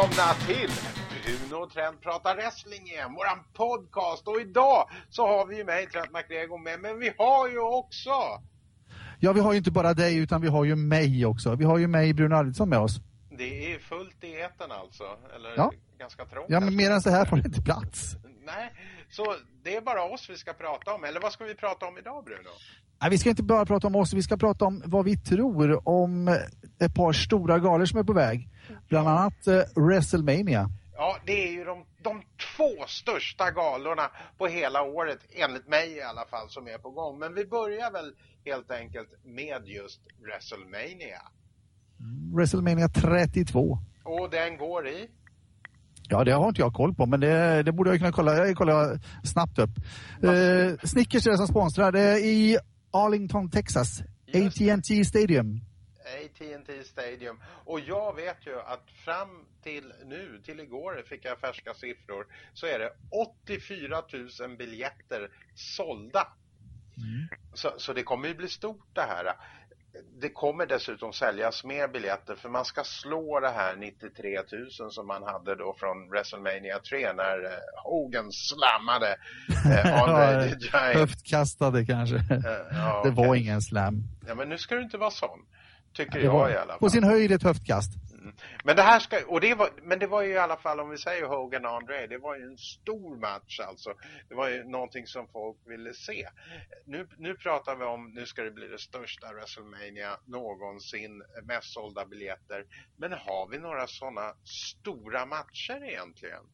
Välkomna till Bruno och Trent pratar wrestling igen, våran podcast. Och idag så har vi ju mig, Trent McGregor med, men vi har ju också... Ja, vi har ju inte bara dig utan vi har ju mig också. Vi har ju mig, Bruno Arvidsson med oss. Det är fullt i etern alltså, eller Ja. ganska trångt. Ja, men mer än så här får det inte plats. Nej, så det är bara oss vi ska prata om. Eller vad ska vi prata om idag, Bruno? Nej, vi ska inte bara prata om oss, vi ska prata om vad vi tror om ett par stora galor som är på väg. Bland annat eh, WrestleMania. Ja, det är ju de, de två största galorna på hela året, enligt mig i alla fall, som är på gång. Men vi börjar väl helt enkelt med just WrestleMania. WrestleMania 32. Och den går i? Ja, det har inte jag koll på, men det, det borde jag kunna kolla, jag kollar snabbt upp. Eh, Snickers är som sponsrar. Det är i Arlington, Texas. AT&T Stadium. AT&T Stadium. Och jag vet ju att fram till nu, till igår fick jag färska siffror, så är det 84 000 biljetter sålda. Så, så det kommer ju bli stort det här. Det kommer dessutom säljas mer biljetter för man ska slå det här 93 000 som man hade då från WrestleMania 3 när eh, Hogan slammade eh, Andre the Giant. Höftkastade kanske. Eh, ja, Det var ingen slam. Ja, men nu ska du inte vara sån. Tycker jag i alla fall. på sin höjd ett höftkast. Men det här ska, och det var, men det var ju i alla fall om vi säger Hogan och André, det var ju en stor match alltså. Det var ju någonting som folk ville se. Nu, nu pratar vi om, nu ska det bli det största WrestleMania någonsin, mest sålda biljetter. Men har vi några sådana stora matcher egentligen?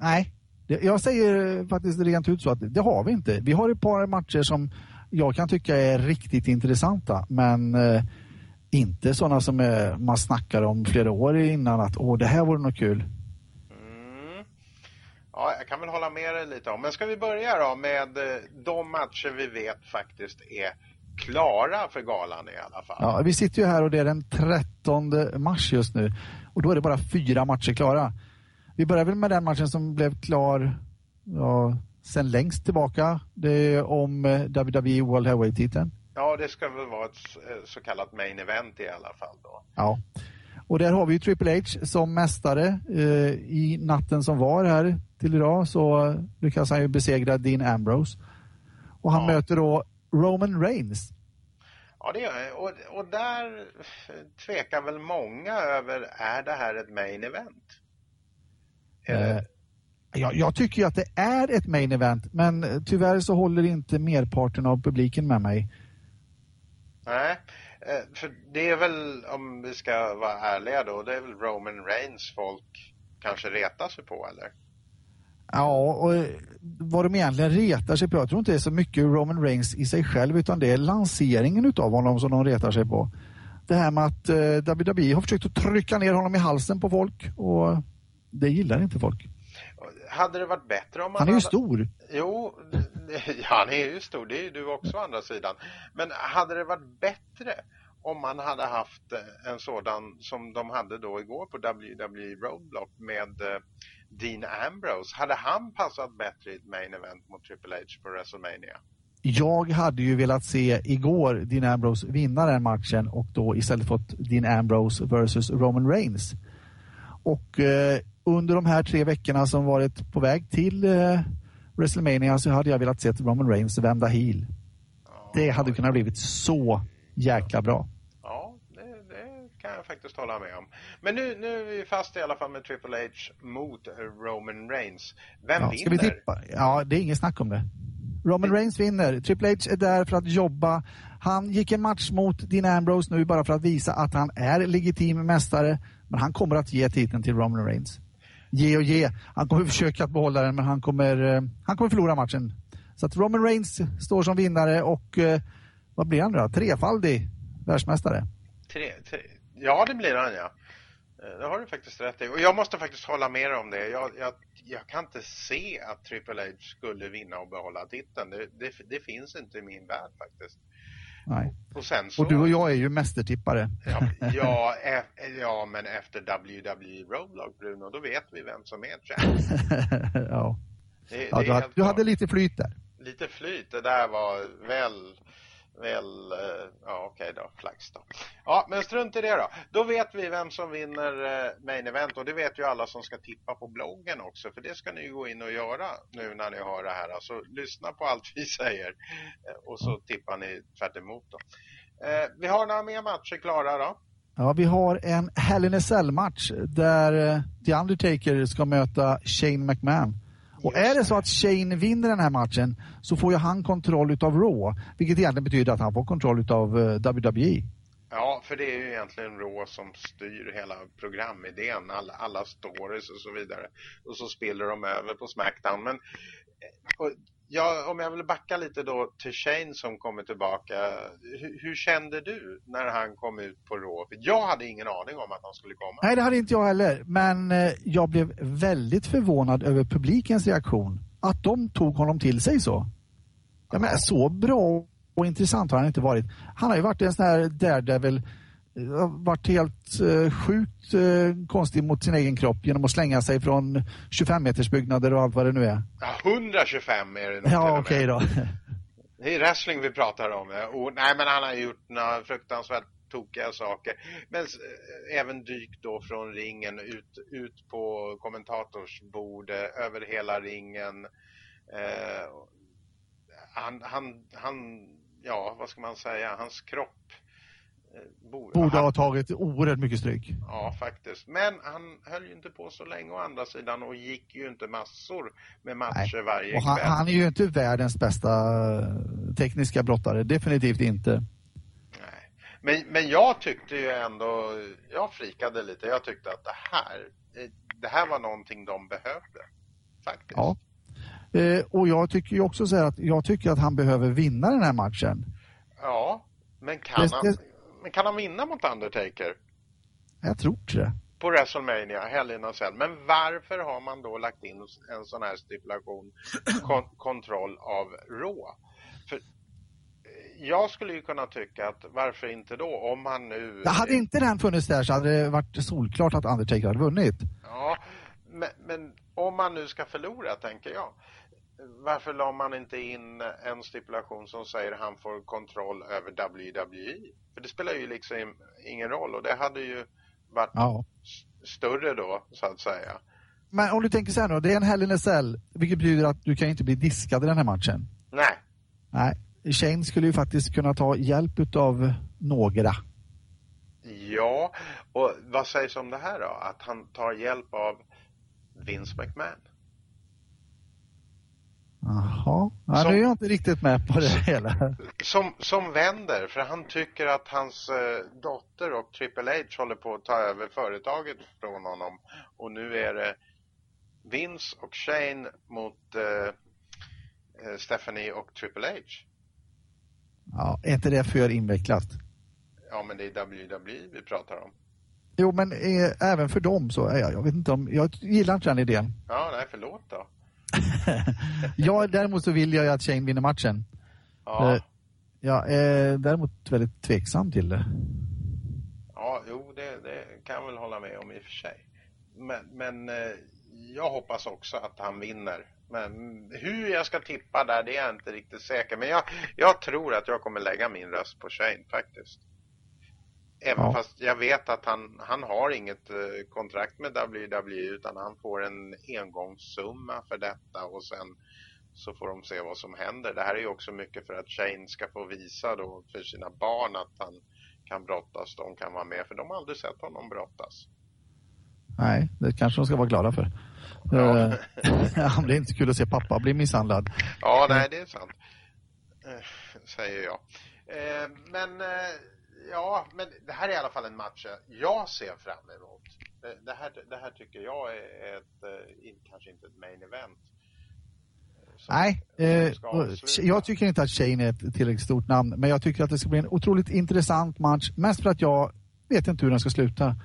Nej, jag säger faktiskt rent ut så att det har vi inte. Vi har ett par matcher som jag kan tycka är riktigt intressanta, men eh, inte sådana som eh, man snackar om flera år innan att åh, det här vore något kul. Mm. Ja, jag kan väl hålla med dig lite om. Men ska vi börja då med eh, de matcher vi vet faktiskt är klara för galan i alla fall. Ja, vi sitter ju här och det är den 13 mars just nu och då är det bara fyra matcher klara. Vi börjar väl med den matchen som blev klar ja, sen längst tillbaka. Det är om eh, WWE World Heavyweight-titeln. Ja, det ska väl vara ett eh, så kallat main event i alla fall då. Ja. Och där har vi ju Triple H som mästare. Eh, I natten som var här till idag så lyckas han ju besegra Dean Ambrose. Och han Ja. möter då Roman Reigns. Ja, det gör jag. Och, och där eh, tvekar väl många över, är det här ett main event? Eh, jag, jag tycker ju att det är ett main event, men eh, tyvärr så håller inte merparten av publiken med mig. Nej, eh, för det är väl, om vi ska vara ärliga då, det är väl Roman Reigns folk kanske retar sig på eller? Ja, och eh, vad de egentligen retar sig på, jag tror inte det är så mycket Roman Reigns i sig själv, utan det är lanseringen utav honom som de retar sig på. Det här med att eh, WWE har försökt att trycka ner honom i halsen på folk och det gillar inte folk. Hade det varit bättre om man Han är ju hade... stor. Jo, han är ju stor, det är ju du också å andra sidan. Men hade det varit bättre om man hade haft eh, en sådan som de hade då igår på WWE Roadblock med eh, Dean Ambrose? Hade han passat bättre i ett main event mot Triple H på WrestleMania? Jag hade ju velat se igår Dean Ambrose vinna den matchen och då istället fått Dean Ambrose versus Roman Reigns. Och eh, under de här tre veckorna som varit på väg till eh, WrestleMania så hade jag velat se Roman Reigns vända heel. Ja, Det hade kunnat blivit så jäkla bra. Ja, det, det kan jag faktiskt hålla med om. Men nu, nu är vi fast i alla fall med Triple H mot Roman Reigns. Vem Ja, vinner? vi tippa? Ja, det är ingen snack om det. Roman Reigns vinner. Triple H är där för att jobba. Han gick en match mot Dean Ambrose nu bara för att visa att han är legitim mästare. Men han kommer att ge titeln till Roman Reigns. Ge och ge. Han kommer försöka behålla den men han kommer, eh, han kommer förlora matchen. Så att Roman Reigns står som vinnare och eh, vad blir han då? Trefaldig världsmästare. Tre, tre, ja, det blir han ja. Eh, det har du faktiskt rätt i. Och jag måste faktiskt hålla med dig om det. Jag, jag, jag kan inte se att Triple H skulle vinna och behålla titeln. Det, det, det finns inte i min värld faktiskt. Nej. Och så... Och du och jag är ju mästertippare. Ja, ja, e- ja, men efter WWE Roadblock, Bruno, då vet vi vem som är champ. ja. Det, Ja, det du, hade, du hade lite flyt där. Lite flyt, det där var väl, väl, eh, ja okej okay då, flax då. Ja, men strunt i det då. Då vet vi vem som vinner eh, main event och det vet ju alla som ska tippa på bloggen också, för det ska ni gå in och göra nu när ni hör det här. Alltså lyssna på allt vi säger eh, och så tippar ni tvärt emot då. Vi har några mer matcher klara då. Ja, vi har en Hell in a Cell-match där The Undertaker ska möta Shane McMahon. Och är det så att Shane vinner den här matchen så får ju han kontroll utav Raw, vilket egentligen betyder att han får kontroll utav eh, WWE. Ja, för det är ju egentligen Raw som styr hela programidén, alla, alla stories och så vidare. Och så spiller de över på Smackdown. Men eh, Ja, om jag vill backa lite då till Shane som kommer tillbaka. Hur, hur, kände du när han kom ut på Raw? Jag hade ingen aning om att han skulle komma. Nej, det hade inte jag heller. Men eh, jag blev väldigt förvånad över publikens reaktion. Att de tog honom till sig så. Ja, men så bra och intressant har han inte varit. Han har ju varit en sån här Daredevil varit helt eh, sjukt eh, konstig mot sin egen kropp genom att slänga sig från 25 meters byggnader och allt vad det nu är. Ja, 125 är det nog Ja, okej okay då. Det är wrestling vi pratar om. Och, nej, men han har gjort några fruktansvärt tokiga saker. Men äh, även dykt då från ringen ut, ut på kommentatorsbordet, över hela ringen. Äh, han, han, han, ja, vad ska man säga, hans kropp Eh, borde ha tagit oerhört mycket stryk. Ja, faktiskt. Men han höll ju inte på så länge å andra sidan och gick ju inte massor med matcher Nej. varje och han, kväll. Han är ju inte världens bästa eh, tekniska brottare, definitivt inte. Nej. Men, men jag tyckte ju ändå, jag frikade lite. Jag tyckte att det här, det här var någonting de behövde. Faktiskt. Ja. Eh, och jag tycker ju också så här att jag tycker att han behöver vinna den här matchen. Ja, men kan det, han... Men kan han vinna mot Undertaker? Jag tror det. På WrestleMania, Hell in a Cell. Men varför har man då lagt in en sån här stipulation, kon kontroll av Raw? För eh, jag skulle ju kunna tycka att varför inte då, om han nu... Ja, hade inte den funnits där så hade det varit solklart att Undertaker hade vunnit. Ja, men, men om man nu ska förlora, tänker jag varför la man inte in en stipulation som säger han får kontroll över WWE? För det spelar ju liksom ingen roll och det hade ju varit ja. större då, så att säga. Men om du tänker så här nu, det är en Hell in a Cell, vilket betyder att du kan inte bli diskad i den här matchen. Nej. Nej, Shane skulle ju faktiskt kunna ta hjälp av några. Ja, och vad sägs om det här då? Att han tar hjälp av Vince McMahon? Jaha, ja, nu är jag inte riktigt med på det hela. Som, som vänder, för han tycker att hans eh, dotter och Triple H håller på att ta över företaget från honom. Och nu är det Vince och Shane mot eh, eh Stephanie och Triple H. Ja, är inte det för invecklat? Ja, men det är WWE vi pratar om. Jo, men eh, även för dem så, är jag, jag vet inte om, jag gillar inte den idén. Ja, nej, förlåt då. ja, däremot så vill jag ju att Shane vinner matchen. Ja. Uh, jag är däremot väldigt tveksam till det. Ja, jo, det, det kan jag väl hålla med om i och för sig. Men, men eh, jag hoppas också att han vinner. Men hur jag ska tippa där, det är jag inte riktigt säker. Men jag, jag tror att jag kommer lägga min röst på Shane faktiskt. Även ja. fast jag vet att han, han har inget eh, kontrakt med WWE utan han får en engångssumma för detta och sen så får de se vad som händer. Det här är ju också mycket för att Shane ska få visa då för sina barn att han kan brottas, de kan vara med för de har aldrig sett honom brottas. Nej, det kanske de ska vara glada för. Ja. Eh, ja, det är inte kul att se pappa bli misshandlad. Ja, nej det är sant. Eh, säger jag. Men ja, men det här är i alla fall en match jag ser fram emot. Det här, det här tycker jag är ett, eh, kanske inte ett main event. Nej, eh, jag tycker inte att Shane är ett tillräckligt stort namn, men jag tycker att det ska bli en otroligt intressant match. Mest för att jag vet inte hur den ska sluta.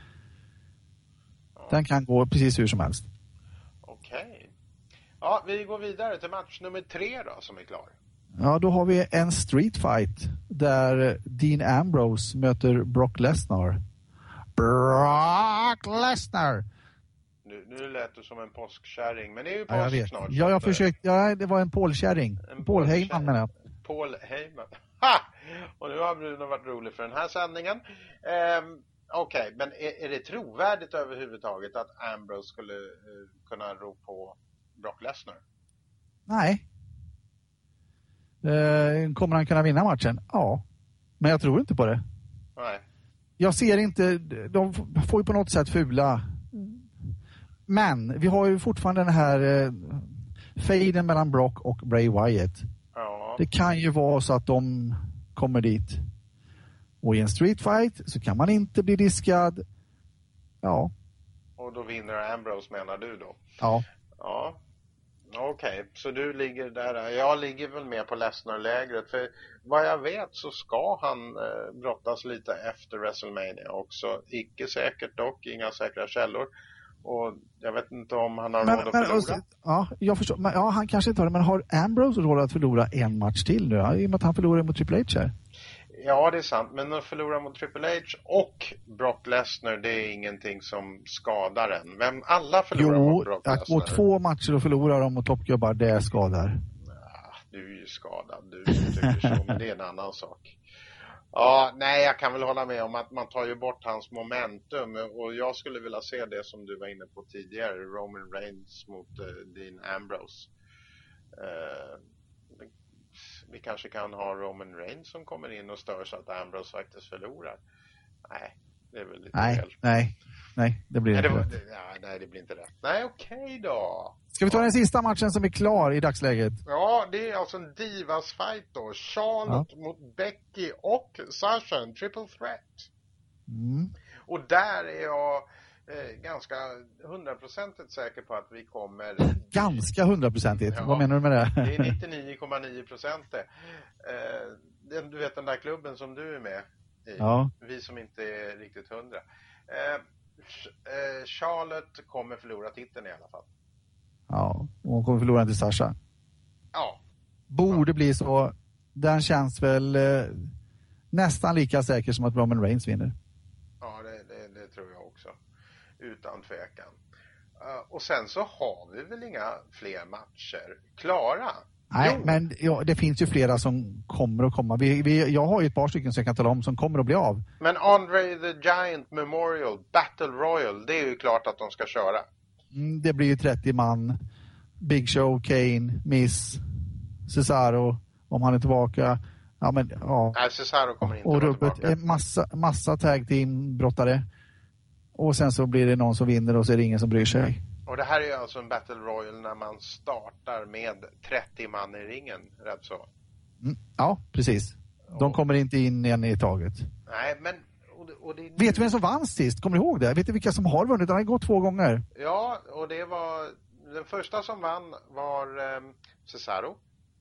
Ja. Den kan gå precis hur som helst. Okej. Okay. Ja, vi går vidare till match nummer tre då, som är klar. Ja, då har vi en street fight där Dean Ambrose möter Brock Lesnar. Brock Lesnar! Nu, nu lät du som en påskkärring, men det är ju påsk ja, snart. Ja, jag försökte. Ja, det var en polkärring. En Paul Heyman menar jag. Paul Heyman. Ha! Och nu har Bruno varit rolig för den här sändningen. Um, Okej, okay, men är, är, det trovärdigt överhuvudtaget att Ambrose skulle uh, kunna ro på Brock Lesnar? Nej. Uh, kommer han kunna vinna matchen? Ja. Men jag tror inte på det. Nej. Jag ser inte, de får ju på något sätt fula. Men vi har ju fortfarande den här uh, fejden mellan Brock och Bray Wyatt. Ja. Det kan ju vara så att de kommer dit. Och i en streetfight så kan man inte bli diskad. Ja. Och då vinner Ambrose menar du då? Ja. Ja. Okej, okay. så du ligger där. Jag ligger väl med på Lesnar-lägret. För vad jag vet så ska han eh, brottas lite efter WrestleMania också. Icke säkert dock, inga säkra källor. Och jag vet inte om han har men, råd att men, förlora. ja, jag förstår. Men, ja, han kanske inte har det. Men har Ambrose råd att förlora en match till nu? I och med att han förlorar mot Triple H här. Ja, det är sant. Men att förlora mot Triple H och Brock Lesnar, det är ingenting som skadar en. Vem, alla förlorar jo, mot Brock Lesnar. Jo, att gå två matcher och förlora dem mot toppgubbar, det skadar. Ja, du är ju skadad, du tycker så, men det är en annan sak. Ja, nej, jag kan väl hålla med om att man tar ju bort hans momentum och jag skulle vilja se det som du var inne på tidigare, Roman Reigns mot uh, Dean Ambrose. Uh, vi kanske kan ha Roman Reigns som kommer in och stör så att Ambrose faktiskt förlorar. Nej, det är väl lite nej, fel. Nej, nej, det blir nej, inte det, rätt. Ja, nej, det blir inte rätt. Nej, okej okay då. Ska vi ta den sista matchen som är klar i dagsläget? Ja, det är alltså en Divas fight då. Charlotte ja. mot Becky och Sasha, en triple threat. Mm. Och där är jag eh, ganska hundraprocentigt säker på att vi kommer... Ganska hundraprocentigt? Ja, Vad menar du med det? det är 99,9 procent det. Eh, du vet den där klubben som du är med i. Ja. Vi som inte är riktigt hundra. Eh, eh Charlotte kommer förlora titeln i alla fall. Ja, och hon kommer förlora till Sasha. Ja. Borde ja. bli så. Den känns väl eh, nästan lika säker som att Roman Reigns vinner. Ja, det, det, det tror jag också. Utan tvekan. Uh, och sen så har vi väl inga fler matcher klara? Nej, jo. men ja, det finns ju flera som kommer att komma. Vi, vi, jag har ju ett par stycken som jag kan tala om som kommer att bli av. Men Andre the Giant Memorial Battle Royal, det är ju klart att de ska köra. Mm, det blir ju 30 man. Big Show, Kane, Miss, Cesaro, om han är tillbaka. Ja, men, ja. Nej, Cesaro kommer inte och rubbet, tillbaka. Massa, massa tag team-brottare. Och sen så blir det någon som vinner och så är det ingen som bryr sig. Och det här är ju alltså en Battle Royal när man startar med 30 man i ringen, rätt så? Mm, ja, precis. De och... kommer inte in en i taget. Nej, men... Och det, och det... Vet du vem som vann sist? Kommer du ihåg det? Vet du vilka som har vunnit? Den har gått två gånger. Ja, och det var... Den första som vann var um, Cesaro.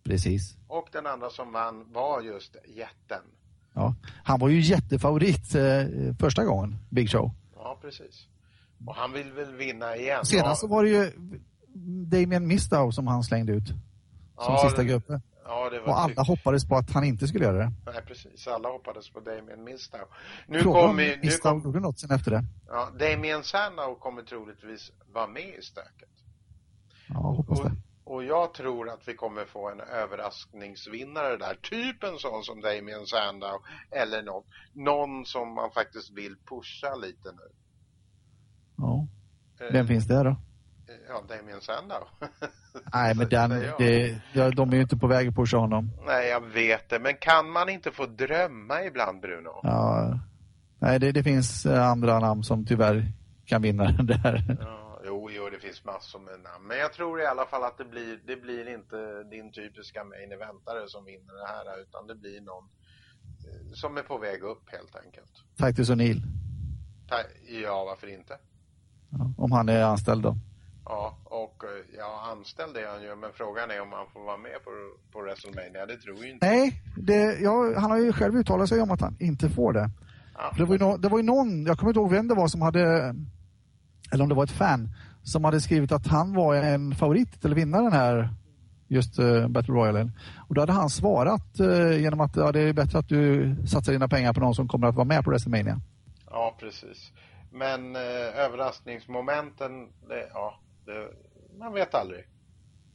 Precis. Och den andra som vann var just jätten. Ja, han var ju jättefavorit eh, första gången, Big Show. Ja, precis. Och han vill väl vinna igen. Ja. så var det ju Damien Mistow som han slängde ut. Som ja, sista gruppen. Ja, och alla hoppades på att han inte skulle göra det. Nej, precis. Alla hoppades på Damien Mistow. Nu Frågan kom nu Mistow kom... gjorde något sen efter det. Ja, Damien Sandow kommer troligtvis vara med i stöket. Ja, hoppas och, det. Och jag tror att vi kommer få en överraskningsvinnare där. Typ en sån som Damien Sandow eller någon. Någon som man faktiskt vill pusha lite nu. Ja. Vem eh, finns det då? Ja, Damien Sandow. Nej, men den, det, de är ju inte på väg att pusha honom. Nej, jag vet det. Men kan man inte få drömma ibland, Bruno? Ja. Nej, det, det finns eh, andra namn som tyvärr kan vinna den där. Ja, jo, det finns massor med namn. Men jag tror i alla fall att det blir, det blir inte din typiska main eventare som vinner det här, utan det blir någon eh, som är på väg upp helt enkelt. Titus O'Neill. Ja, varför inte? Ja, om han är anställd då? Ja, och eh, ja, anställd är han ju, men frågan är om han får vara med på, på WrestleMania. Det tror ju inte. Nej, det, ja, han har ju själv uttalat sig om att han inte får det. Ja. Det, var ju no, det var ju någon, jag kommer inte ihåg vem det var som hade, eller om det var ett fan, som hade skrivit att han var en favorit till att vinna den här just uh, Battle Royale. Och då hade han svarat uh, genom att ja, det är bättre att du satsar dina pengar på någon som kommer att vara med på WrestleMania. Ja, precis. Men uh, överraskningsmomenten, det, ja, det, man vet aldrig.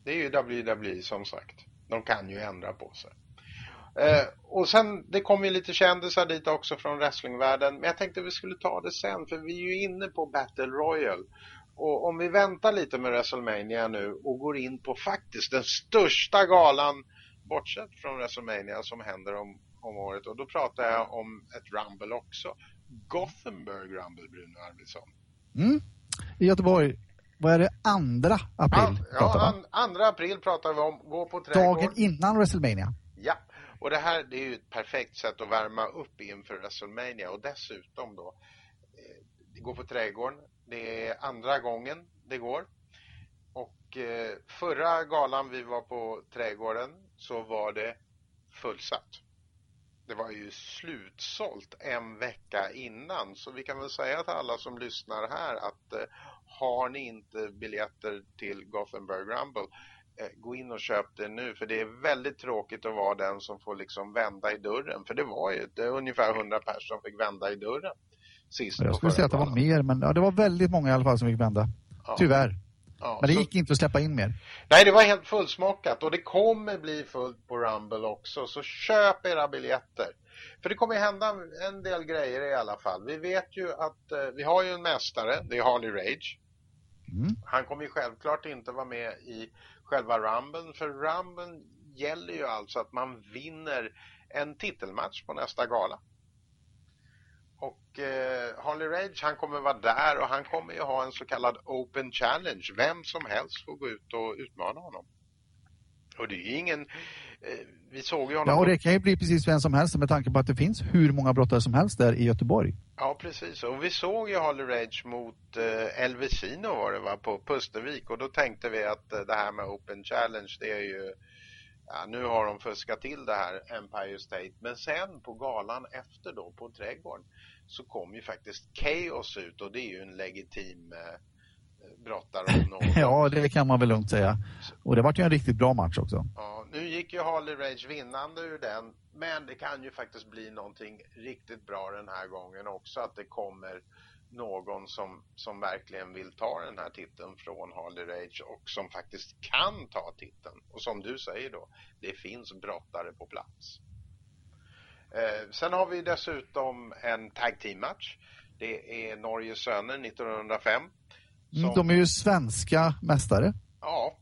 Det är ju WWE som sagt. De kan ju ändra på sig. Uh, och sen, det kom ju lite kändisar dit också från wrestlingvärlden. Men jag tänkte vi skulle ta det sen, för vi är ju inne på Battle Royal. Och om vi väntar lite med WrestleMania nu och går in på faktiskt den största galan, bortsett från WrestleMania, som händer om, om året. Och då pratar jag om ett Rumble också. Gothenburg Rumble, Bruno Arvidsson. Mm. I Göteborg, vad är det, andra april? An, ja, an, andra april pratar vi om. Gå på trädgård. Dagen innan WrestleMania. Ja, och det här det är ju ett perfekt sätt att värma upp inför WrestleMania och dessutom då eh, går på trädgården. Det är andra gången det går. Och eh, förra galan vi var på trädgården så var det fullsatt. Det var ju slutsålt en vecka innan så vi kan väl säga till alla som lyssnar här att eh, har ni inte biljetter till Gothenburg Rumble eh, gå in och köp det nu för det är väldigt tråkigt att vara den som får liksom vända i dörren för det var ju det ungefär 100 personer som fick vända i dörren sist. Jag skulle säga att det var mer men ja, det var väldigt många i alla fall som fick vända. Ja. Tyvärr. Ja, men det så... gick inte att släppa in mer. Nej, det var helt fullsmockat och det kommer bli fullt på Rumble också så köp era biljetter. För det kommer hända en del grejer i alla fall. Vi vet ju att eh, vi har ju en mästare, det är Harley Rage. Mm. Han kommer ju självklart inte vara med i själva Rumblen. För Rumblen gäller ju alltså att man vinner en titelmatch på nästa gala. Och eh, Harley Rage han kommer vara där och han kommer ju ha en så kallad Open Challenge. Vem som helst får gå ut och utmana honom. Och det är ju ingen Eh, vi såg ju honom... Ja, och det kan ju bli precis vem som helst med tanke på att det finns hur många brottare som helst där i Göteborg. Ja, precis. Och vi såg ju Harley Rage mot eh, Elvesino var det va, på Pustervik och då tänkte vi att eh, det här med Open Challenge det är ju Ja, nu har de fuskat till det här Empire State. Men sen på galan efter då på Trädgården så kom ju faktiskt Chaos ut och det är ju en legitim eh, brottare om något. ja, det kan man väl lugnt säga. Och det var ju en riktigt bra match också. Ja, nu gick ju Harley Rage vinnande ur den. Men det kan ju faktiskt bli någonting riktigt bra den här gången också. Att det kommer någon som, som verkligen vill ta den här titeln från Harley Rage och som faktiskt kan ta titeln. Och som du säger då, det finns brottare på plats. Eh, sen har vi dessutom en tag team match. Det är Norges söner 1905 Mm, som... De är ju svenska mästare. Ja,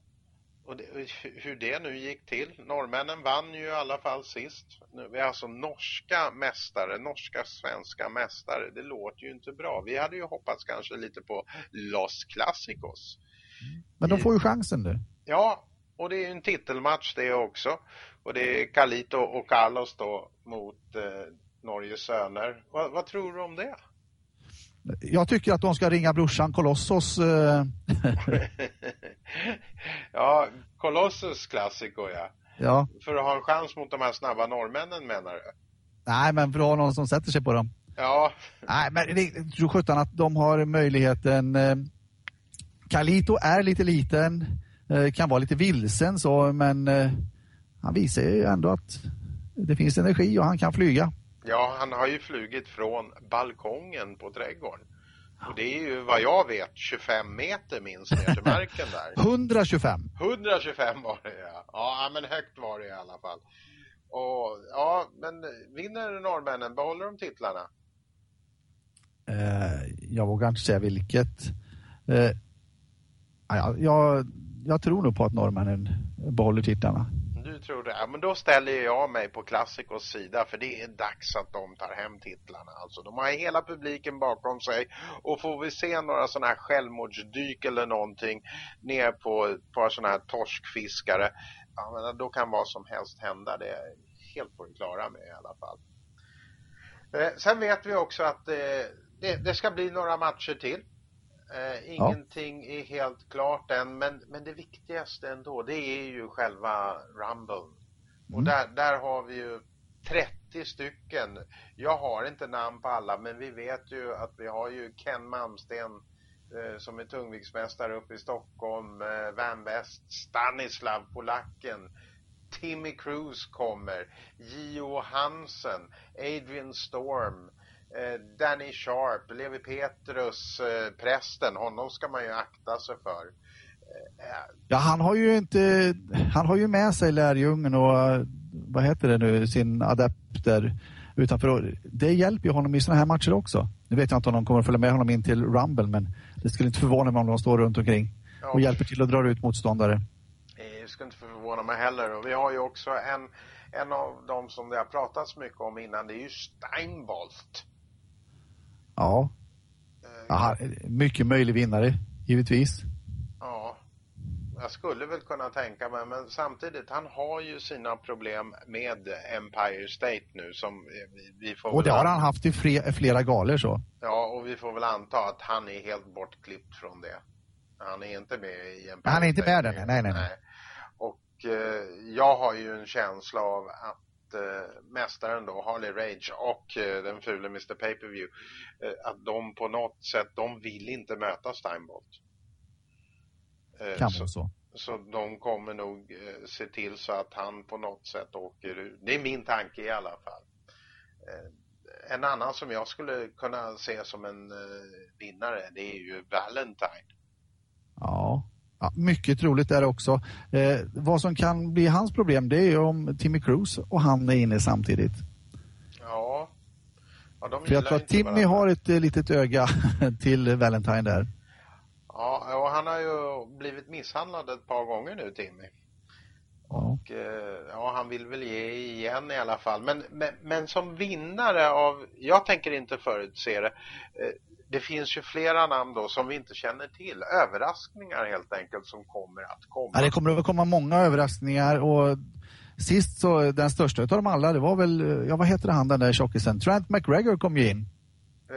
och det, hur det nu gick till. Norrmännen vann ju i alla fall sist. Nu, vi är alltså norska mästare, norska svenska mästare. Det låter ju inte bra. Vi hade ju hoppats kanske lite på Los Classicos. Men de får ju chansen nu. Ja, och det är ju en titelmatch det också. Och det är Carlito och Carlos då mot eh, Norges söner. Va, vad tror du om det? Jag tycker att de ska ringa brorsan Kolossos. Eh. ja, Kolossus klassiker ja. ja. För att ha en chans mot de här snabba norrmännen menar du? Nej, men för att ha någon som sätter sig på dem. Ja. Nej, men det tror sjutton att de har möjligheten. Eh, Kalito är lite liten, eh, kan vara lite vilsen så, men han visar ju ändå att det finns energi och han kan flyga. Ja, han har ju flugit från balkongen på trädgården. Och det är ju vad jag vet 25 meter minst ner till marken där. 125. 125 var det ja. Ja, men högt var det i alla fall. Och ja, men vinner norrmännen, behåller de titlarna? Eh, jag vågar inte säga vilket. Eh, ja, jag, jag tror nog på att norrmännen behåller titlarna tror det. Ja, men då ställer jag mig på Klassikos sida för det är dags att de tar hem titlarna. Alltså, de har hela publiken bakom sig och får vi se några sådana här självmordsdyk eller någonting ner på ett par sådana här torskfiskare. Ja, men då kan vad som helst hända. Det är helt på det klara med i alla fall. Eh, sen vet vi också att eh, det, det ska bli några matcher till. Eh, ingenting ja. är helt klart än men, men det viktigaste ändå det är ju själva Rumble. Mm. Och där, där har vi ju 30 stycken. Jag har inte namn på alla men vi vet ju att vi har ju Ken Malmsten eh, som är tungviktsmästare uppe i Stockholm. Eh, Van West, Stanislav, polacken. Timmy Cruz kommer. Gio Hansen, Adrian Storm. Eh, Danny Sharp, Levi Petrus, eh, prästen, honom ska man ju akta sig för. Ja, han har ju inte, han har ju med sig lärjungen och vad heter det nu, sin adepter utanför. Det hjälper ju honom i sådana här matcher också. Nu vet jag inte om de kommer att följa med honom in till Rumble, men det skulle inte förvåna mig om de står runt omkring och hjälper till att dra ut motståndare. Det skulle inte förvåna mig heller. Och vi har ju också en, en av dem som det har pratats mycket om innan, det är ju Steinbolt. Ja. ja mycket möjlig vinnare, givetvis. Ja. Jag skulle väl kunna tänka mig, men samtidigt, han har ju sina problem med Empire State nu som vi får Och det har han haft i flera galor så. Ja, och vi får väl anta att han är helt bortklippt från det. Han är inte med i Empire Han är inte med där, nej, nej, nej. Och eh, jag har ju en känsla av att eh, mästaren då, Harley Rage och eh, den fule Mr Pay-Per-View eh, att de på något sätt, de vill inte möta Steinbolt. Eh, kan vara så. Så de kommer nog eh, se till så att han på något sätt åker ut. Det är min tanke i alla fall. En annan som jag skulle kunna se som en vinnare, det är ju Valentine. Ja mycket troligt är det också. Eh, vad som kan bli hans problem det är om Timmy Cruz och han är inne samtidigt. Ja. ja För jag tror att Timmy varandra. har ett eh, litet öga till Valentine där. Ja, och han har ju blivit misshandlad ett par gånger nu, Timmy. Och eh, ja, han vill väl ge igen i alla fall. Men, men, men som vinnare av, jag tänker inte förutse det, eh, det finns ju flera namn då som vi inte känner till. Överraskningar helt enkelt som kommer att komma. Ja, det kommer att komma många överraskningar och sist så den största av dem alla det var väl, ja vad heter han den där tjockisen? Trent McGregor kom ju in. Eh,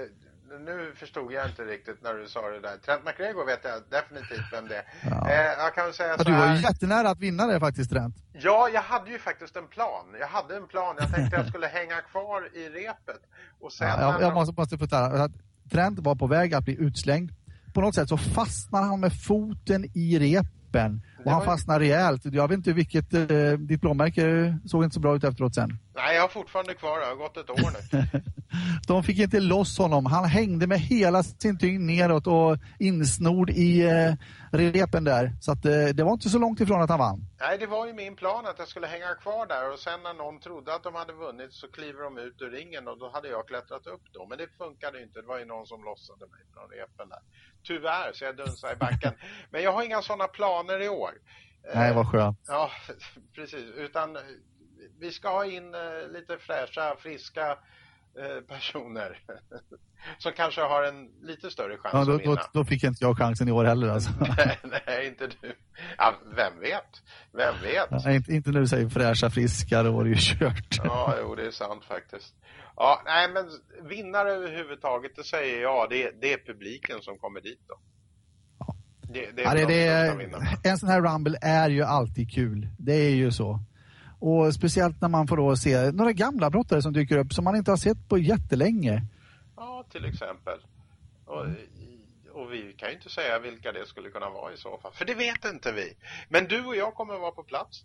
nu förstod jag inte riktigt när du sa det där. Trent McGregor vet jag definitivt vem det är. Ja. Eh, jag kan säga ja, så Du var ju jättenära att vinna det faktiskt, Trent. Ja, jag hade ju faktiskt en plan. Jag hade en plan. Jag tänkte jag skulle hänga kvar i repet. Och sen ja, jag, jag måste, måste förklara. Trent var på väg att bli utslängd. På något sätt så fastnar han med foten i repen och han fastnar rejält. Jag vet inte vilket, eh, ditt blåmärke såg inte så bra ut efteråt sen. Nej, jag har fortfarande kvar det. har gått ett år nu. De fick inte loss honom. Han hängde med hela sin tyngd neråt och insnord i eh, repen där. Så att, eh, det var inte så långt ifrån att han vann. Nej, det var ju min plan att jag skulle hänga kvar där och sen när någon trodde att de hade vunnit så kliver de ut ur ringen och då hade jag klättrat upp då. Men det funkade inte. Det var ju någon som lossade mig från repen där. Tyvärr, så jag dunsade i backen. Men jag har inga sådana planer i år. Nej, vad skönt. Ja, precis. Utan vi ska ha in eh, lite fräscha, friska eh, personer som kanske har en lite större chans ja, då, att vinna. Då, då fick inte jag chansen i år heller alltså. nej, nej, inte du. Ja, vem vet? Vem vet? Ja, inte, inte när du säger fräscha, friska, då var det ju kört. ja, jo, det är sant faktiskt. Ja, nej, men vinnare överhuvudtaget, det säger jag, det, det är publiken som kommer dit då. Det, det, är ja, det, det en sån här Rumble är ju alltid kul. Det är ju så. Och speciellt när man får då se några gamla brottare som dyker upp som man inte har sett på jättelänge. Ja, till exempel. Och, och vi kan ju inte säga vilka det skulle kunna vara i så fall. För det vet inte vi. Men du och jag kommer att vara på plats.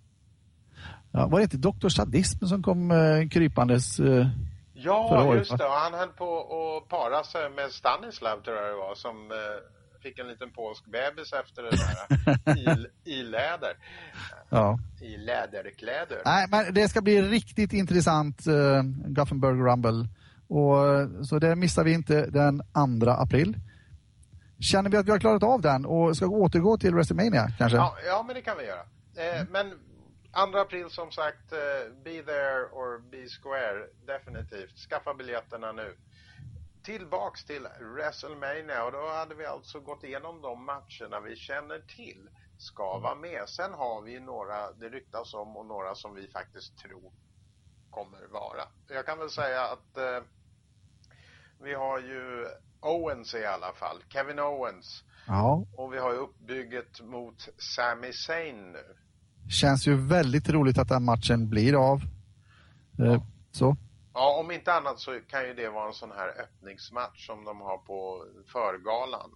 Ja, var det inte Dr. Sadism som kom eh, krypandes eh, Ja, just det. Och han höll på att para sig med Stanislav tror jag det var som eh, fick en liten polsk bebis efter det där i, i läder. Ja. I läderkläder. Nej, men det ska bli riktigt intressant uh, Gothenburg Rumble. Och, så det missar vi inte den 2 april. Känner vi att vi har klarat av den och ska återgå till WrestleMania kanske? Ja, ja men det kan vi göra. Eh, men 2 april som sagt, eh, be there or be square, definitivt. Skaffa biljetterna nu tillbaks till WrestleMania och då hade vi alltså gått igenom de matcherna vi känner till ska vara med. Sen har vi några det ryktas om och några som vi faktiskt tror kommer vara. Jag kan väl säga att eh, vi har ju Owens i alla fall, Kevin Owens. Ja. Och vi har ju uppbygget mot Sami Zayn nu. Känns ju väldigt roligt att den matchen blir av. Eh, ja. Så. Ja, om inte annat så kan ju det vara en sån här öppningsmatch som de har på förgalan.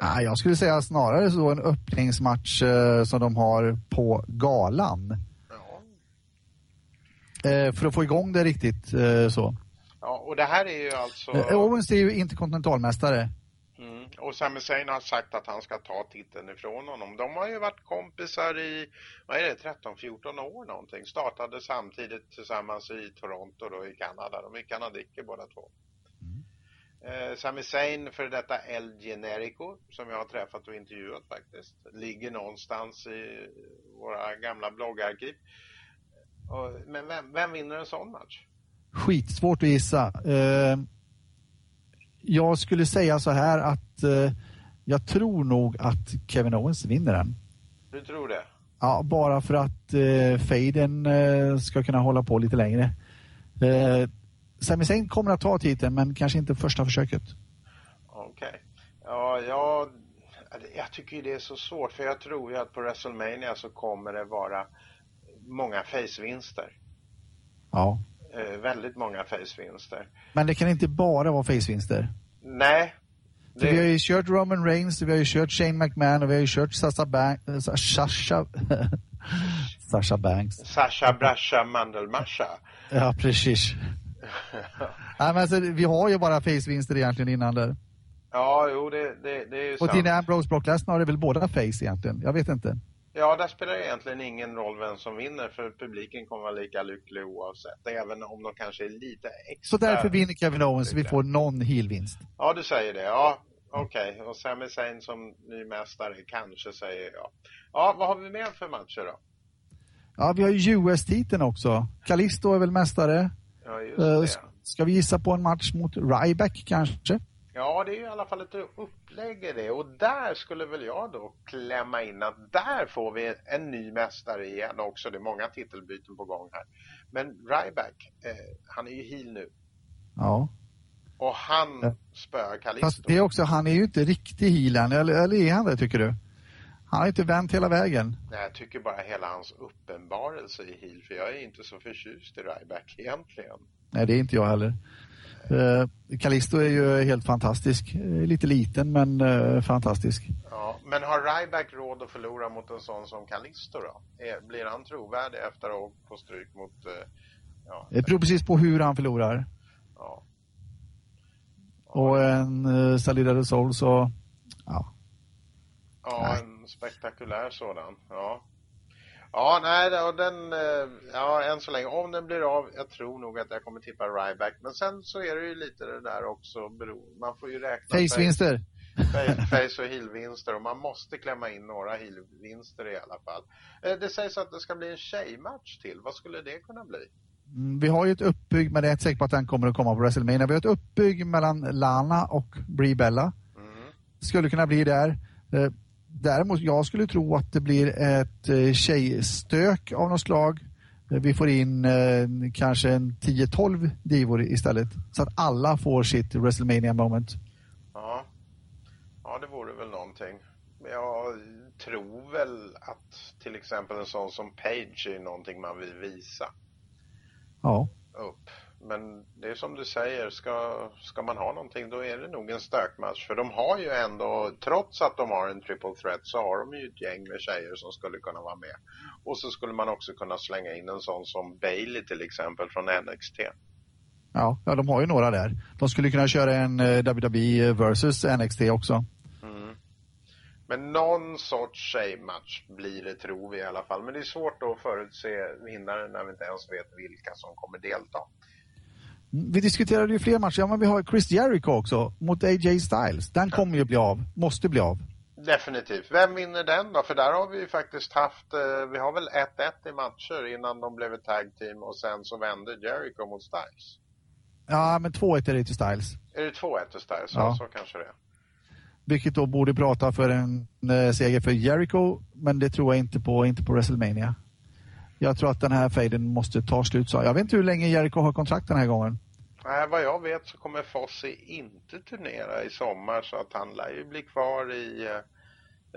Ja, jag skulle säga snarare så en öppningsmatch eh, som de har på galan. Ja. Eh, för att få igång det riktigt eh, så. Ja, och det här är ju alltså... Owens är ju interkontinentalmästare. Mm. Och Sami Zayn har sagt att han ska ta titeln ifrån honom. De har ju varit kompisar i, vad är det, 13-14 år någonting. Startade samtidigt tillsammans i Toronto då i Kanada. De är kanadicker båda två. Mm. Eh, Sami Zayn, för detta El Generico, som jag har träffat och intervjuat faktiskt, ligger någonstans i våra gamla bloggarkiv. Och, men vem, vem vinner en sån match? Skitsvårt att gissa. Eh, jag skulle säga så här att eh, jag tror nog att Kevin Owens vinner den. Du tror det? Ja, bara för att eh, Faden eh, ska kunna hålla på lite längre. Eh, Sami Zayn kommer att ta titeln, men kanske inte första försöket. Okej. Okay. Ja, jag, jag tycker det är så svårt, för jag tror ju att på WrestleMania så kommer det vara många face-vinster. Ja. Eh, väldigt många face-vinster. Men det kan inte bara vara face-vinster? Nej. Det... Vi har ju kört Roman Reigns, vi har ju kört Shane McMahon och vi har ju kört Sasha Banks. Sasha... Sasha Banks. Sasha Brasha Mandelmasha. Ja, precis. Nej, men alltså, vi har ju bara face-vinster egentligen innan där. Ja, jo, det, det, det är ju Och sant. Tina Ambrose, Brock Lesnar är väl båda face egentligen? Jag vet inte. Ja, där spelar det egentligen ingen roll vem som vinner för publiken kommer vara lika lycklig oavsett. Även om de kanske är lite extra... Så därför vinner Kevin Owens, vi får någon heel-vinst? Ja, du säger det. Ja, okej. Okay. Och Sami Zayn som ny mästare kanske säger jag. Ja, vad har vi mer för matcher då? Ja, vi har ju US-titeln också. Kalisto är väl mästare. Ja, just det. Uh, ska vi gissa på en match mot Ryback kanske? Ja, det är ju i alla fall ett upplägg i det och där skulle väl jag då klämma in att där får vi en ny mästare igen också. Det är många titelbyten på gång här. Men Ryback, eh, han är ju heel nu. Ja. Och han ja. spöar Kalisto. Fast det är också, han är ju inte riktig heel eller, eller är han det tycker du? Han har inte vänt hela vägen. Nej, jag tycker bara hela hans uppenbarelse i heel, för jag är inte så förtjust i Ryback egentligen. Nej, det är inte jag heller. Uh, Callisto är ju helt fantastisk. Lite liten men uh, fantastisk. Ja, men har Ryback råd att förlora mot en sån som Callisto då? Blir han trovärdig efter att få stryk mot... Ja, det beror precis på hur han förlorar. Ja. Och en uh, Salida Soul så... Ja. Ja, en spektakulär sådan. Ja. Ja, nej, och den, eh, ja, än så länge, om den blir av, jag tror nog att jag kommer tippa Ryback. Men sen så är det ju lite det där också, man får ju räkna Face-vinster. Face och heel-vinster och man måste klämma in några heel-vinster i alla fall. Eh, det sägs att det ska bli en tjejmatch till, vad skulle det kunna bli? Mm, vi har ju ett uppbygg, men det är inte säkert på att den kommer att komma på WrestleMania. Vi har ett uppbygg mellan Lana och Brie Bella. Mm. Skulle kunna bli där. Däremot, jag skulle tro att det blir ett eh, tjejstök av något slag. Eh, vi får in eh, kanske en 10-12 divor istället. Så att alla får sitt WrestleMania moment. Ja, ja det vore väl någonting. Men jag tror väl att till exempel en sån som Page är någonting man vill visa. Ja. Upp. Men det är som du säger, ska, ska man ha någonting då är det nog en stökmatch. För de har ju ändå, trots att de har en triple threat så har de ju ett gäng med tjejer som skulle kunna vara med. Och så skulle man också kunna slänga in en sån som Bailey till exempel från NXT. Ja, ja de har ju några där. De skulle kunna köra en eh, WWE versus NXT också. Mm. Men någon sorts tjejmatch blir det tror vi i alla fall. Men det är svårt att förutse vinnaren när vi inte ens vet vilka som kommer delta. Vi diskuterade ju fler matcher. Ja, men vi har Chris Jericho också mot AJ Styles. Den kommer ju bli av. Måste bli av. Definitivt. Vem vinner den då? För där har vi ju faktiskt haft, eh, vi har väl 1-1 i matcher innan de blev ett tag team och sen så vände Jericho mot Styles. Ja, men 2-1 är det till Styles. Är det 2-1 till Styles? Ja. ja, så kanske det är. Vilket då borde prata för en eh, seger för Jericho, men det tror jag inte på, inte på WrestleMania. Jag tror att den här fejden måste ta slut. Så jag vet inte hur länge Jericho har kontrakt den här gången. Nej, vad jag vet så kommer Fossi inte turnera i sommar så att han lär ju bli kvar i eh,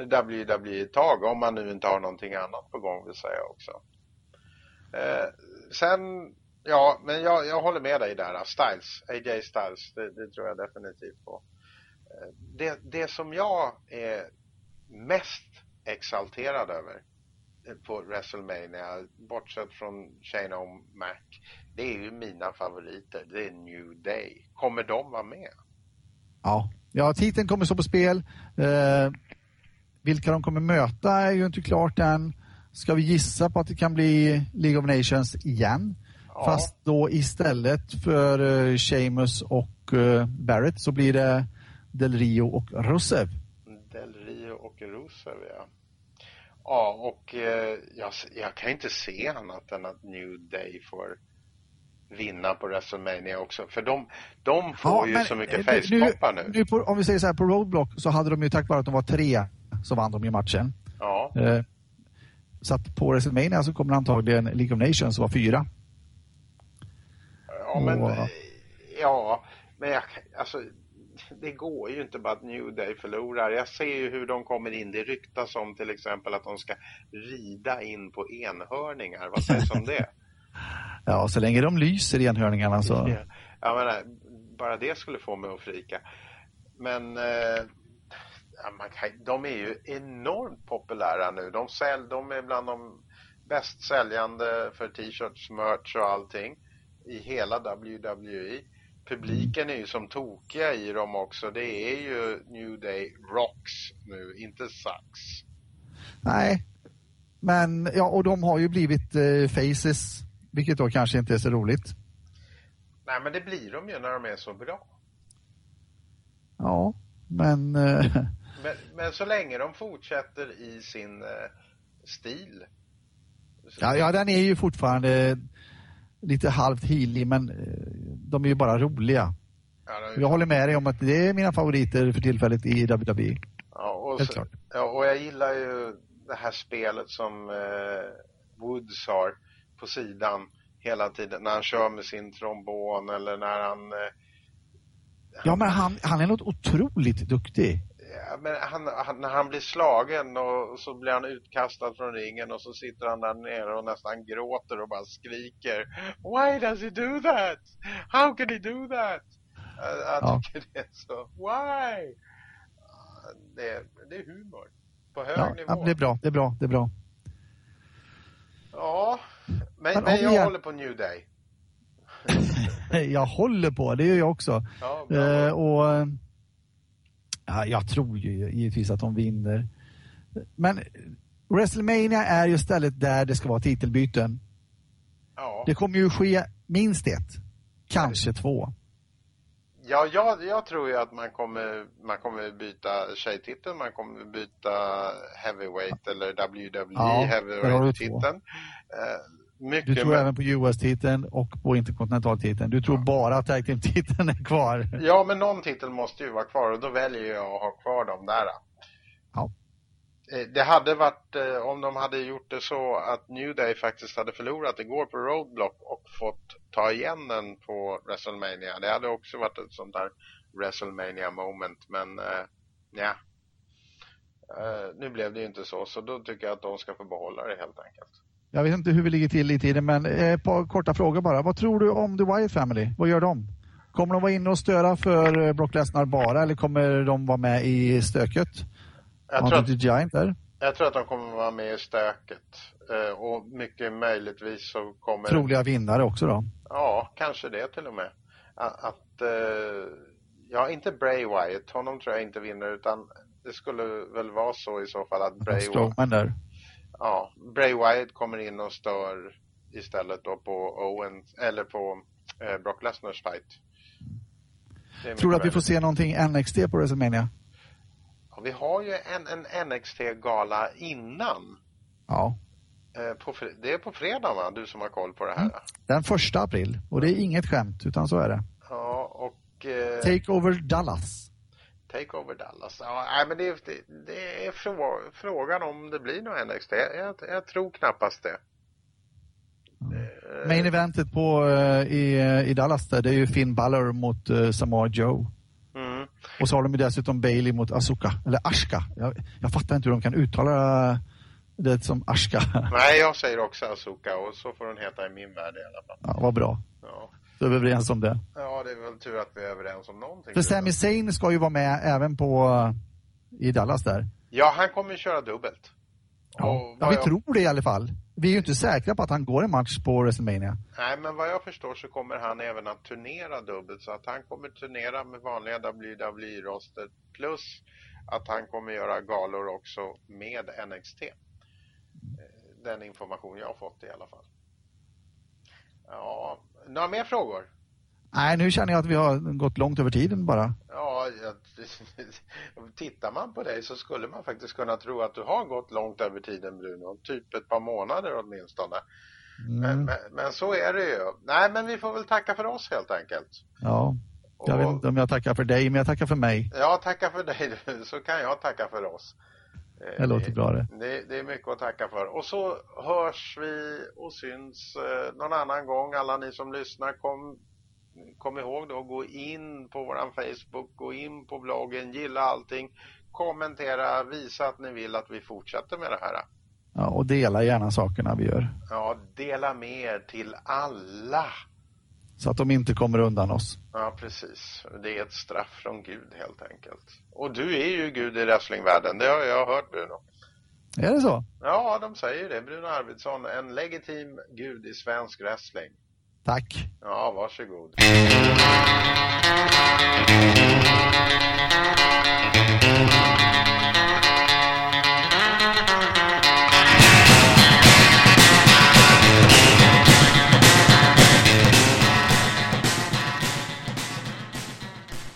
WWE ett tag om man nu inte har någonting annat på gång vill säga också. Eh, sen, ja, men jag, jag håller med dig där. Styles, AJ Styles, det, det tror jag definitivt på. Eh, det, det som jag är mest exalterad över eh, på WrestleMania, bortsett från Shane O'Mac, det är ju mina favoriter. Det är New Day. Kommer de vara med? Ja, Ja, titeln kommer stå på spel. Eh, vilka de kommer möta är ju inte klart än. Ska vi gissa på att det kan bli League of Nations igen? Ja. Fast då istället för uh, Sheamus och uh, Barrett så blir det Del Rio och Rusev. Del Rio och Rusev, ja. Ja, och eh, jag, jag, kan inte se annat än att New Day får vinna på WrestleMania också. För de, de får ja, ju så mycket facepoppar nu. nu på, om vi säger så här, på Roadblock så hade de ju tack vare att de var tre så vann de ju matchen. Ja. Eh, så att på WrestleMania så kommer antagligen League of Nations vara fyra. Ja, men, och, ja, men jag, alltså det går ju inte bara att New Day förlorar. Jag ser ju hur de kommer in. Det ryktas om till exempel att de ska rida in på enhörningar. Vad sägs om det? ja, så länge de lyser enhörningarna så... Ja, menar, bara det skulle få mig att frika. Men eh, kan, de är ju enormt populära nu. De, sälj, de är bland de bäst säljande för t-shirts, merch och allting i hela WWE publiken är ju som tokiga i dem också. Det är ju New Day Rocks nu, inte Sucks. Nej, men ja, och de har ju blivit eh, faces, vilket då kanske inte är så roligt. Nej, men det blir de ju när de är så bra. Ja, men... Eh... Men, men, så länge de fortsätter i sin eh, stil. Ja, ja, den är ju fortfarande lite halvt healig, men eh, de är ju bara roliga. Ja, jag håller med dig om att det är mina favoriter för tillfället i WWE. Ja, och, så. Ja, och jag gillar ju det här spelet som eh, Woods har på sidan hela tiden när han kör med sin trombon eller när han... Eh, ja, men han, han är något otroligt duktig men han, han, när han blir slagen och så blir han utkastad från ringen och så sitter han där nere och nästan gråter och bara skriker Why does he do that? How can he do that? Jag, jag tycker det är så, why? Det, det är humor på hög ja, nivå. det är bra, det är bra, det är bra. Ja, men, men, jag är... håller på New Day. jag håller på, det gör jag också. Ja, eh, och Ja, jag tror ju givetvis att de vinner. Men WrestleMania är ju stället där det ska vara titelbyten. Ja. Det kommer ju ske minst ett, kanske två. Ja, jag, jag tror ju att man kommer, man kommer byta tjejtiteln, man kommer byta heavyweight eller WWE ja, heavyweight-titeln. Mycket du tror med... även på US-titeln och på interkontinentaltiteln. Du tror ja. bara att tag team-titeln är kvar. Ja, men någon titel måste ju vara kvar och då väljer jag att ha kvar dem där. Ja. Eh, det hade varit, eh, om de hade gjort det så att New Day faktiskt hade förlorat igår på Roadblock och fått ta igen den på WrestleMania. Det hade också varit ett sånt där WrestleMania moment, men äh, ja. Nu blev det ju inte så, så då tycker jag att de ska få behålla det helt enkelt. Jag vet inte hur vi ligger till i tiden, men ett par korta frågor bara. Vad tror du om The Wyatt Family? Vad gör de? Kommer de vara inne och störa för eh, Brock Lesnar bara eller kommer de vara med i stöket? Jag tror, att, Giant där? jag tror att de kommer vara med i stöket. Eh, och mycket möjligtvis så kommer... Troliga vinnare också då? Ja, kanske det till och med. Att, eh, ja, inte Bray Wyatt, honom tror jag inte vinner utan det skulle väl vara så i så fall att Bray Wyatt... där ja, Bray Wyatt kommer in och stör istället då på Owens, eller på eh, Brock Lesnars fight. Tror du att vi får se någonting NXT på WrestleMania? Ja, vi har ju en, en NXT-gala innan. Ja. Eh, på, det är på fredag va? Du som har koll på det här. Mm. Den första april. Och det är inget skämt, utan så är det. Ja, och... Eh... Take over Dallas. Takeover Dallas. Ja, men det, det, det är frå, frågan om det blir något NXT. Jag, jag tror knappast det. Main eventet på, uh, i, i Dallas där, det är ju Finn Balor mot uh, Samoa Joe. Mm. Och så har de ju dessutom Bailey mot Asuka, eller Ashka. Jag, jag fattar inte hur de kan uttala det som Ashka. Nej, jag säger också Asuka och så får hon heta i min värld i alla fall. Ja, vad bra. Ja. Så är vi överens om det. Ja, det är väl tur att vi är överens om någonting. För Sami Zayn ska ju vara med även på i Dallas där. Ja, han kommer ju köra dubbelt. Ja, ja vi jag... tror det i alla fall. Vi är ju inte säkra på att han går en match på WrestleMania. Nej, men vad jag förstår så kommer han även att turnera dubbelt. Så att han kommer turnera med vanliga WWE-roster plus att han kommer göra galor också med NXT. Eh, Den information jag har fått i alla fall. Ja, några mer frågor? Nej, nu känner jag att vi har gått långt över tiden bara. Ja, jag, tittar man på dig så skulle man faktiskt kunna tro att du har gått långt över tiden Bruno. Typ ett par månader åtminstone. Mm. Men, men, men så är det ju. Nej, men vi får väl tacka för oss helt enkelt. Ja, jag vet Och- inte om jag tackar för dig, men jag tackar för mig. Ja, tacka för dig så kan jag tacka för oss. Eh, Det låter bra det. Det, det är mycket att tacka för. Och så hörs vi och syns eh, någon annan gång. Alla ni som lyssnar, kom, kom ihåg då, gå in på våran Facebook, gå in på bloggen, gilla allting, kommentera, visa att ni vill att vi fortsätter med det här. Ja, och dela gärna sakerna vi gör. Ja, dela med er till alla. Så att de inte kommer undan oss. Ja, precis. Det är ett straff från Gud helt enkelt. Och du är ju Gud i wrestlingvärlden, det har jag hört Bruno. Är det så? Ja, de säger det. Bruno Arvidsson, en legitim gud i svensk wrestling. Tack. Ja, varsågod.